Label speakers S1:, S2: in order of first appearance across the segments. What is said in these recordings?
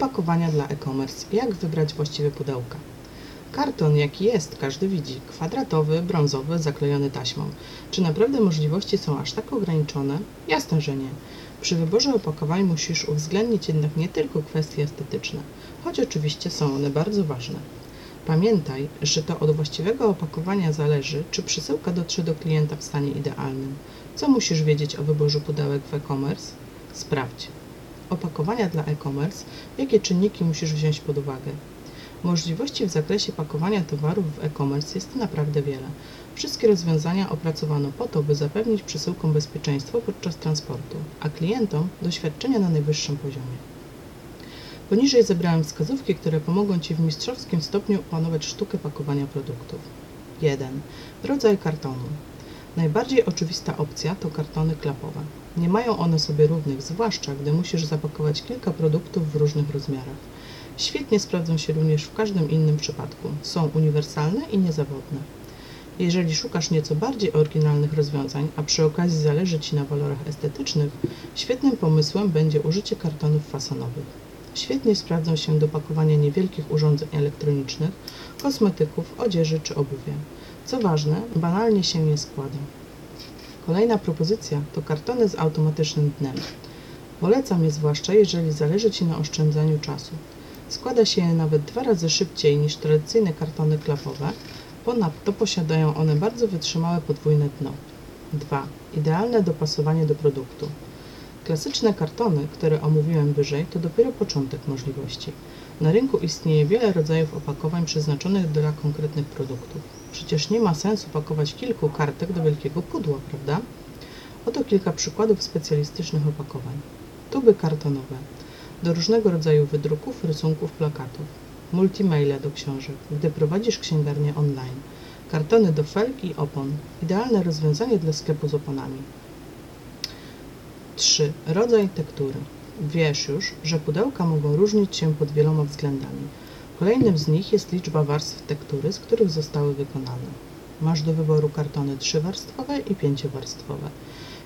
S1: Opakowania dla e-commerce. Jak wybrać właściwe pudełka? Karton, jaki jest, każdy widzi. Kwadratowy, brązowy, zaklejony taśmą. Czy naprawdę możliwości są aż tak ograniczone? Jasne, że nie. Przy wyborze opakowań musisz uwzględnić jednak nie tylko kwestie estetyczne, choć oczywiście są one bardzo ważne. Pamiętaj, że to od właściwego opakowania zależy, czy przesyłka dotrze do klienta w stanie idealnym. Co musisz wiedzieć o wyborze pudełek w e-commerce? Sprawdź. Opakowania dla e-commerce. Jakie czynniki musisz wziąć pod uwagę? Możliwości w zakresie pakowania towarów w e-commerce jest naprawdę wiele. Wszystkie rozwiązania opracowano po to, by zapewnić przesyłkom bezpieczeństwo podczas transportu, a klientom doświadczenia na najwyższym poziomie. Poniżej zebrałem wskazówki, które pomogą Ci w mistrzowskim stopniu opanować sztukę pakowania produktów. 1. Rodzaj kartonu. Najbardziej oczywista opcja to kartony klapowe. Nie mają one sobie równych, zwłaszcza gdy musisz zapakować kilka produktów w różnych rozmiarach. Świetnie sprawdzą się również w każdym innym przypadku. Są uniwersalne i niezawodne. Jeżeli szukasz nieco bardziej oryginalnych rozwiązań, a przy okazji zależy Ci na walorach estetycznych, świetnym pomysłem będzie użycie kartonów fasonowych. Świetnie sprawdzą się do pakowania niewielkich urządzeń elektronicznych, kosmetyków, odzieży czy obuwia. Co ważne, banalnie się nie składa. Kolejna propozycja to kartony z automatycznym dnem. Polecam je zwłaszcza, jeżeli zależy Ci na oszczędzaniu czasu. Składa się je nawet dwa razy szybciej niż tradycyjne kartony klapowe, ponadto posiadają one bardzo wytrzymałe podwójne dno. 2. Idealne dopasowanie do produktu. Klasyczne kartony, które omówiłem wyżej, to dopiero początek możliwości. Na rynku istnieje wiele rodzajów opakowań przeznaczonych dla konkretnych produktów. Przecież nie ma sensu pakować kilku kartek do wielkiego pudła, prawda? Oto kilka przykładów specjalistycznych opakowań. Tuby kartonowe. Do różnego rodzaju wydruków, rysunków, plakatów. Multimaile do książek, gdy prowadzisz księgarnię online. Kartony do felg i opon. Idealne rozwiązanie dla sklepu z oponami. 3. Rodzaj tektury. Wiesz już, że pudełka mogą różnić się pod wieloma względami. Kolejnym z nich jest liczba warstw tektury, z których zostały wykonane. Masz do wyboru kartony trzywarstwowe i pięciowarstwowe.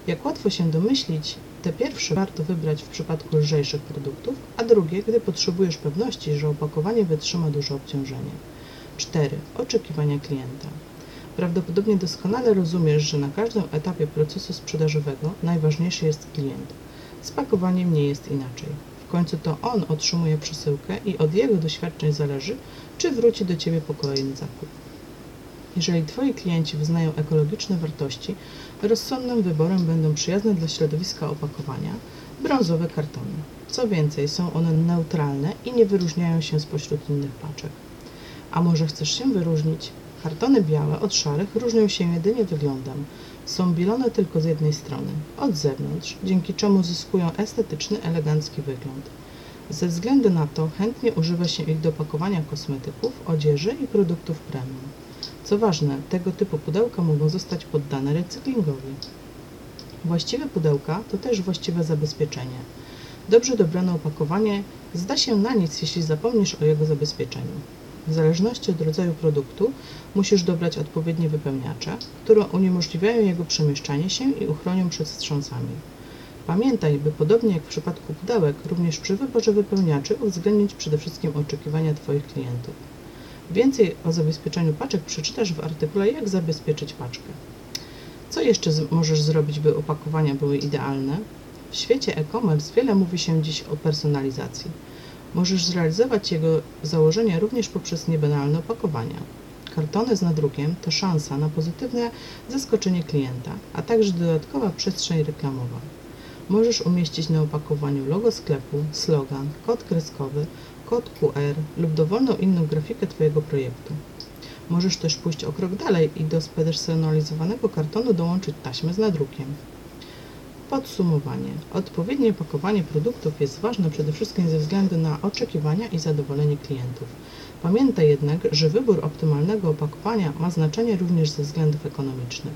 S1: Jak łatwo się domyślić, te pierwsze warto wybrać w przypadku lżejszych produktów, a drugie, gdy potrzebujesz pewności, że opakowanie wytrzyma duże obciążenie. 4. Oczekiwania klienta. Prawdopodobnie doskonale rozumiesz, że na każdym etapie procesu sprzedażowego najważniejszy jest klient. Z pakowaniem nie jest inaczej. W końcu to on otrzymuje przesyłkę i od jego doświadczeń zależy, czy wróci do Ciebie po kolejny zakup. Jeżeli Twoi klienci wyznają ekologiczne wartości, rozsądnym wyborem będą przyjazne dla środowiska opakowania brązowe kartony. Co więcej, są one neutralne i nie wyróżniają się spośród innych paczek. A może chcesz się wyróżnić? Kartony białe od szarych różnią się jedynie wyglądem. Są bielone tylko z jednej strony, od zewnątrz, dzięki czemu zyskują estetyczny, elegancki wygląd. Ze względu na to chętnie używa się ich do pakowania kosmetyków, odzieży i produktów premium. Co ważne, tego typu pudełka mogą zostać poddane recyklingowi. Właściwe pudełka to też właściwe zabezpieczenie. Dobrze dobrane opakowanie zda się na nic, jeśli zapomnisz o jego zabezpieczeniu. W zależności od rodzaju produktu musisz dobrać odpowiednie wypełniacze, które uniemożliwiają jego przemieszczanie się i uchronią przed wstrząsami. Pamiętaj, by podobnie jak w przypadku pudełek, również przy wyborze wypełniaczy uwzględnić przede wszystkim oczekiwania Twoich klientów. Więcej o zabezpieczeniu paczek przeczytasz w artykule Jak zabezpieczyć paczkę. Co jeszcze możesz zrobić, by opakowania były idealne? W świecie e-commerce wiele mówi się dziś o personalizacji. Możesz zrealizować jego założenia również poprzez niebanalne opakowania. Kartony z nadrukiem to szansa na pozytywne zaskoczenie klienta, a także dodatkowa przestrzeń reklamowa. Możesz umieścić na opakowaniu logo sklepu, slogan, kod kreskowy, kod QR lub dowolną inną grafikę Twojego projektu. Możesz też pójść o krok dalej i do spersonalizowanego kartonu dołączyć taśmę z nadrukiem. Podsumowanie. Odpowiednie pakowanie produktów jest ważne przede wszystkim ze względu na oczekiwania i zadowolenie klientów. Pamiętaj jednak, że wybór optymalnego opakowania ma znaczenie również ze względów ekonomicznych.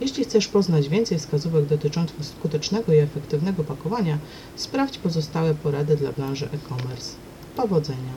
S1: Jeśli chcesz poznać więcej wskazówek dotyczących skutecznego i efektywnego pakowania, sprawdź pozostałe porady dla branży e-commerce. Powodzenia!